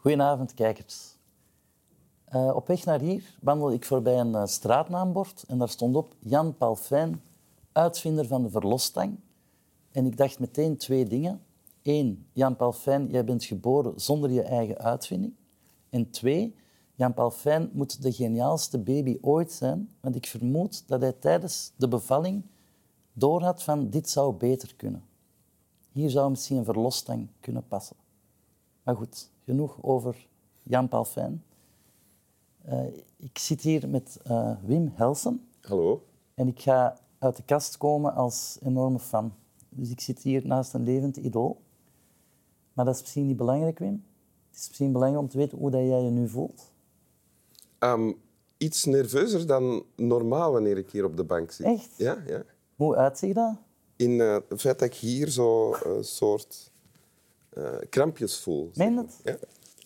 Goedenavond, kijkers. Uh, op weg naar hier wandelde ik voorbij een uh, straatnaambord en daar stond op Jan Palfijn, uitvinder van de verlosstang. En ik dacht meteen twee dingen. Eén, Jan Palfijn, jij bent geboren zonder je eigen uitvinding. En twee, Jan Palfijn moet de geniaalste baby ooit zijn, want ik vermoed dat hij tijdens de bevalling doorhad van dit zou beter kunnen. Hier zou misschien een verlosstang kunnen passen. Maar goed, genoeg over Jan Palfijn. Uh, ik zit hier met uh, Wim Helsen. Hallo. En ik ga uit de kast komen als enorme fan. Dus ik zit hier naast een levend idool. Maar dat is misschien niet belangrijk, Wim. Het is misschien belangrijk om te weten hoe dat jij je nu voelt. Um, iets nerveuzer dan normaal wanneer ik hier op de bank zit. Echt? Ja, ja. Hoe uitziet dat? In uh, het feit dat ik hier zo een soort krampjes voel. Meen dat? Ja.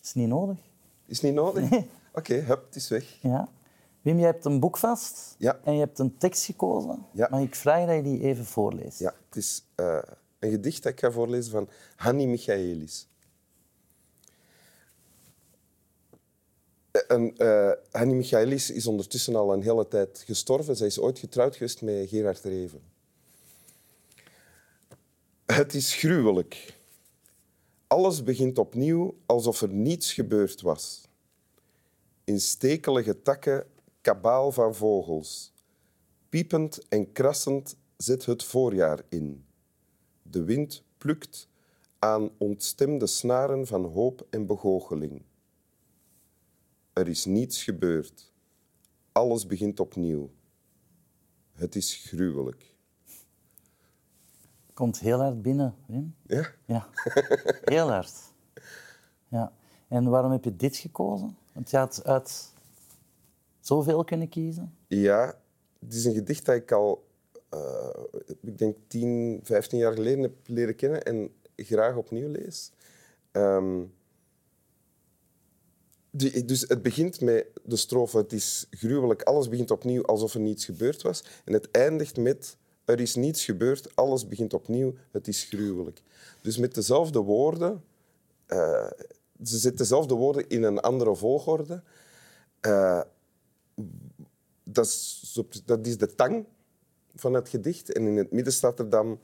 Is niet nodig. Is niet nodig? Nee. Oké, okay, hup, het is weg. Ja. Wim, je hebt een boek vast ja. en je hebt een tekst gekozen. Ja. Mag ik vragen dat je die even voorleest? Ja, het is uh, een gedicht dat ik ga voorlezen van Hanni Michaelis. En, uh, Hanni Michaelis is ondertussen al een hele tijd gestorven. Zij is ooit getrouwd geweest met Gerard Reven. Het is gruwelijk. Alles begint opnieuw alsof er niets gebeurd was. In stekelige takken kabaal van vogels. Piepend en krassend zet het voorjaar in. De wind plukt aan ontstemde snaren van hoop en begoocheling. Er is niets gebeurd. Alles begint opnieuw. Het is gruwelijk. Komt heel hard binnen, Wim. Ja? Ja, heel hard. Ja. En waarom heb je dit gekozen? Want je had uit zoveel kunnen kiezen. Ja, het is een gedicht dat ik al, uh, ik denk 10, 15 jaar geleden heb leren kennen en graag opnieuw lees. Um, die, dus het begint met de strofe, het is gruwelijk, alles begint opnieuw alsof er niets gebeurd was. En het eindigt met, er is niets gebeurd, alles begint opnieuw, het is gruwelijk. Dus met dezelfde woorden, uh, ze zetten dezelfde woorden in een andere volgorde. Uh, dat, is, dat de tang van het gedicht. En in het midden staat er dan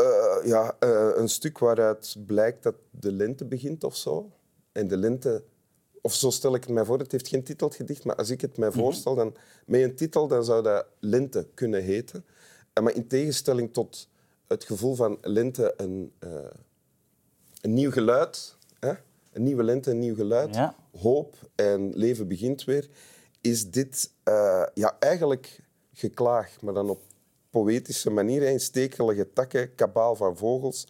uh, ja, een stuk waaruit blijkt dat de lente begint of zo. En de lente, of zo stel ik het mij voor, het heeft geen titel, het gedicht, maar als ik het mij voorstel, dan, met een titel dan zou dat lente kunnen heten. Maar in tegenstelling tot het gevoel van lente, een, uh, een nieuw geluid, hè? een nieuwe lente, een nieuw geluid, Ja. hoop en leven begint weer, is dit uh, ja, eigenlijk geklaag, maar dan op poëtische manier. In stekelige takken, kabaal van vogels,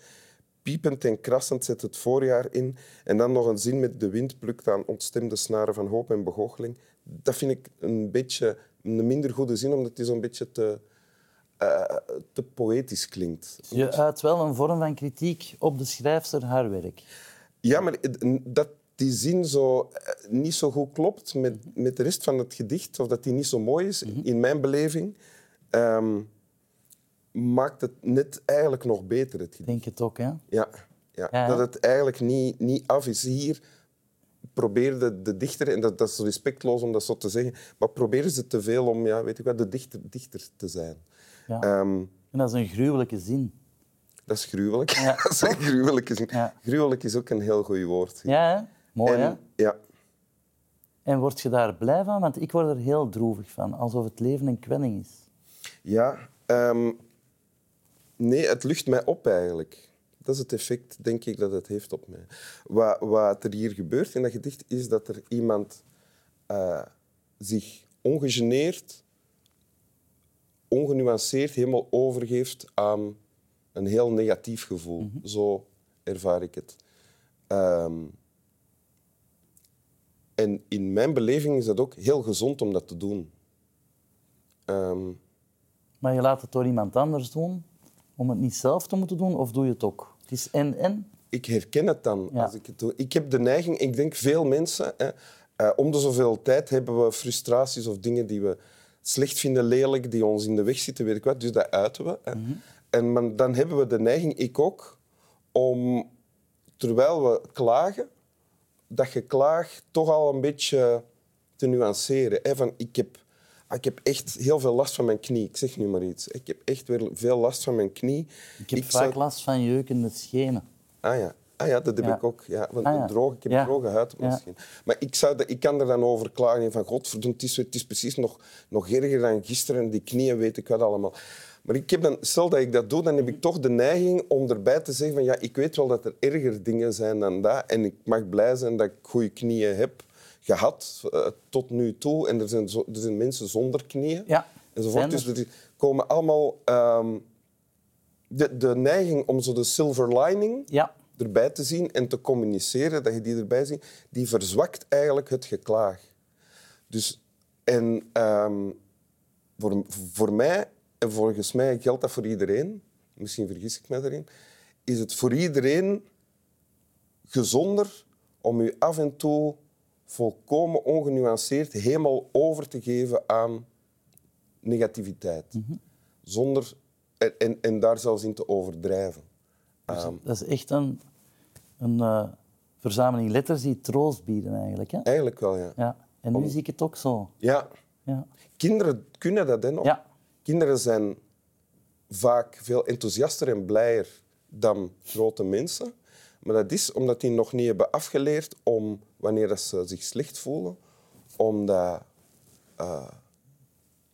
piepend en krassend zet het voorjaar in. En dan nog een zin met de wind plukt aan ontstemde snaren van hoop en begoocheling. Dat vind ik een beetje een minder goede zin, omdat die zo'n beetje te, uh, te poëtisch klinkt. Je uit wel een vorm van kritiek op de schrijfster haar werk. Ja, maar dat die zin zo niet zo goed klopt met, met de rest van het gedicht, of dat die niet zo mooi is, in mijn beleving, um, maakt het net eigenlijk nog beter, het gedicht. Denk het ook, hè? Ja, ja. Dat het eigenlijk niet, niet af is. Hier probeerde de dichter, en dat, dat is respectloos om dat zo te zeggen, maar proberen ze te veel om ja, weet ik wat, de dichter, dichter te zijn. Ja. Ehm, En dat is een gruwelijke zin. dat is gruwelijk. Ja. dat is een gruwelijke zin. Ja. Gruwelijk is ook een heel goed woord. Ja, hè? Mooi, en, hè? Ja, En word je daar blij van? Want ik word er heel droevig van, alsof het leven een kwelling is. ja ehm, nee, het lucht mij op eigenlijk. Dat is het effect, denk ik, dat het heeft op mij. Wat, wat er hier gebeurt in dat gedicht is dat er iemand eh, zich ongegeneerd, ongenuanceerd helemaal overgeeft aan een heel negatief gevoel. Zo ervaar ik het. Ehm, en in mijn beleving is dat ook heel gezond om dat te doen. Ehm, Maar je laat het door iemand anders doen, om het niet zelf te moeten doen, of doe je het ook? Het is en-en. ik herken het dan Ja. als ik het doe. Ik heb de neiging, ik denk veel mensen, hè, eh, om de zoveel tijd hebben we frustraties of dingen die we slecht vinden, lelijk, die ons in de weg zitten, weet ik wat. Dus dat uiten we. Hè. En dan hebben we de neiging, ik ook, om terwijl we klagen, dat geklaag toch al een beetje te nuanceren. Hè? Van, ik, heb, ik heb echt heel veel last van mijn knie. Ik zeg nu maar iets. Ik heb echt weer veel last van mijn knie. Ik heb Ik vaak zou- last van jeukende schenen. Ah ja. Ah ja, dat heb Ja. ik ook. Ja, want Ah ja. droog, ik heb Ja. droge huid scheen. Maar ik, zou ik kan er dan over klagen van godverdomme, het is, het is precies nog, nog erger dan gisteren. Die knieën weet ik wat allemaal. Maar ik heb dan, stel dat ik dat doe, dan heb ik toch de neiging om erbij te zeggen van ja, ik weet wel dat er erger dingen zijn dan dat. En ik mag blij zijn dat ik goede knieën heb gehad eh, tot nu toe. En er zijn, zo, er zijn mensen zonder knieën. Ja, Enzovoort. Dus er. komen allemaal... ehm, de, de neiging om zo de silver lining Ja, erbij te zien en te communiceren, dat je die erbij ziet, die verzwakt eigenlijk het geklaag. Dus, en ehm, voor, voor mij, en volgens mij geldt dat voor iedereen, misschien vergis ik me daarin, is het voor iedereen gezonder om je af en toe volkomen ongenuanceerd helemaal over te geven aan negativiteit. Zonder, en, en, en daar zelfs in te overdrijven. Ehm, dat is echt een, een eh, verzameling letters die troost bieden eigenlijk. Hè? eigenlijk wel, ja. Ja. En nu zie ik het ook zo. Ja, Ja. kinderen kunnen dat, hè, nog. Ja. Kinderen zijn vaak veel enthousiaster en blijer dan grote mensen. Maar dat is omdat die nog niet hebben afgeleerd om, wanneer dat ze zich slecht voelen, om dat eh,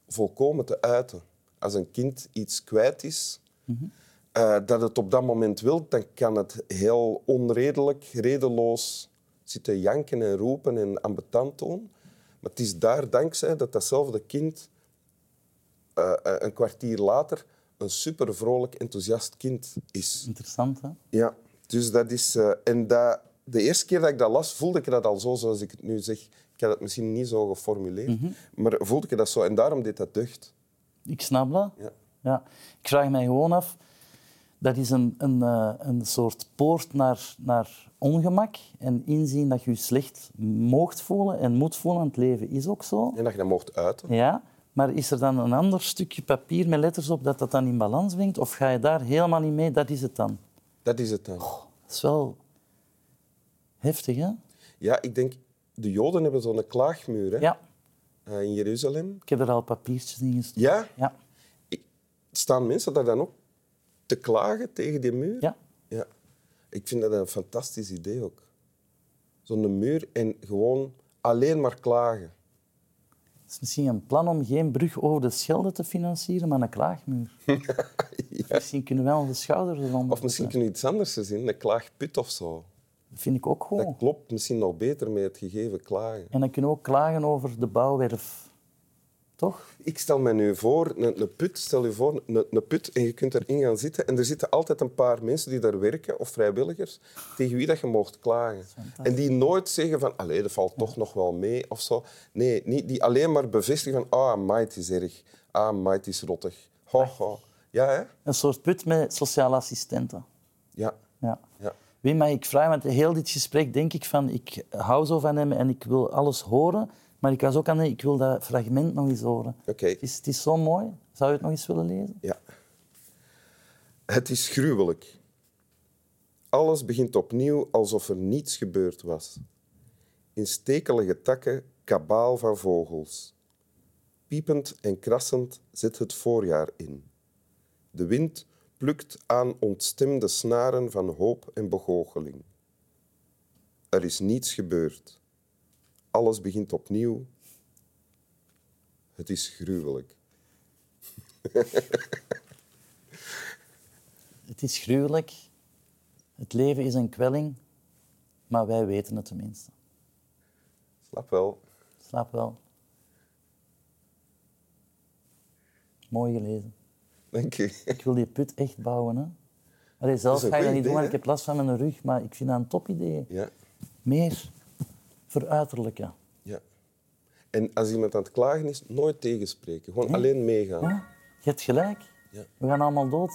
volkomen te uiten. Als een kind iets kwijt is, eh, dat het op dat moment wil, dan kan het heel onredelijk, redeloos zitten janken en roepen en ambetant doen. Maar het is daar dankzij dat datzelfde kind eh, een kwartier later een super vrolijk, enthousiast kind is. Interessant, hè? Ja, dus dat is. eh, en dat, de eerste keer dat ik dat las, voelde ik dat al zo, zoals ik het nu zeg. Ik had het misschien niet zo geformuleerd, maar voelde ik dat zo. En daarom deed dat deugd. Ik snap dat. Ja. Ja. Ik vraag mij gewoon af, dat is een, een, eh, een soort poort naar, naar ongemak en inzien dat je je slecht moogt voelen en moet voelen aan het leven is ook zo. En dat je dat mocht uiten. Ja, maar is er dan een ander stukje papier met letters op dat dat dan in balans brengt? Of ga je daar helemaal niet mee? Dat is het dan. Dat is het dan. Dat is wel heftig, hè? Ja, ik denk, de Joden hebben zo'n klaagmuur hè, Ja, eh, in Jeruzalem. ik heb er al papiertjes in gestopt. Ja, Ja, staan mensen daar dan ook te klagen tegen die muur? ja. Ja. Ik vind dat een fantastisch idee ook. Zo'n muur en gewoon alleen maar klagen. Het is misschien een plan om geen brug over de Schelde te financieren, maar een klaagmuur. Misschien kunnen wij onze schouders eronder Of misschien kun je iets anders zien, een klaagput of zo. Dat vind ik ook Dat goed. klopt misschien nog beter met het gegeven klagen. En dan kunnen we ook klagen over de bouwwerf. Toch? Ik stel me nu voor, een, een put, stel je voor, een, een put en je kunt erin gaan zitten en er zitten altijd een paar mensen die daar werken, of vrijwilligers, tegen wie dat je mocht klagen. En die nooit zeggen van, allee, dat valt toch nog wel mee, of zo. Nee, niet, die alleen maar bevestigen van, ah, amai, het is erg. Ah, het is rottig. Ho, ho. Ja, hè? Een soort put met sociale assistenten. Ja. Ja. ja. Maar ik vraag, want heel dit gesprek denk ik van, ik hou zo van hem en ik wil alles horen, maar ik was ook aan het, ik wil dat fragment nog eens horen. Oké. Het, is, het is zo mooi. Zou je het nog eens willen lezen? Ja. Het is gruwelijk. Alles begint opnieuw alsof er niets gebeurd was. In stekelige takken kabaal van vogels. Piepend en krassend zit het voorjaar in. De wind plukt aan ontstemde snaren van hoop en begoocheling. Er is niets gebeurd. Alles begint opnieuw. Het is gruwelijk. Het is gruwelijk. Het leven is een kwelling, maar wij weten het tenminste. Snap wel. Slaap wel. Mooi gelezen. Dank je. Ik wil die put echt bouwen. Hè. Allee, zelf ga je dat niet doen, want idee, ik heb last van mijn rug, maar ik vind dat een topidee. Ja. Meer veruiterlijken. ja. En als iemand aan het klagen is, nooit tegenspreken. Gewoon alleen meegaan. Ja, je hebt gelijk. Ja. We gaan allemaal dood.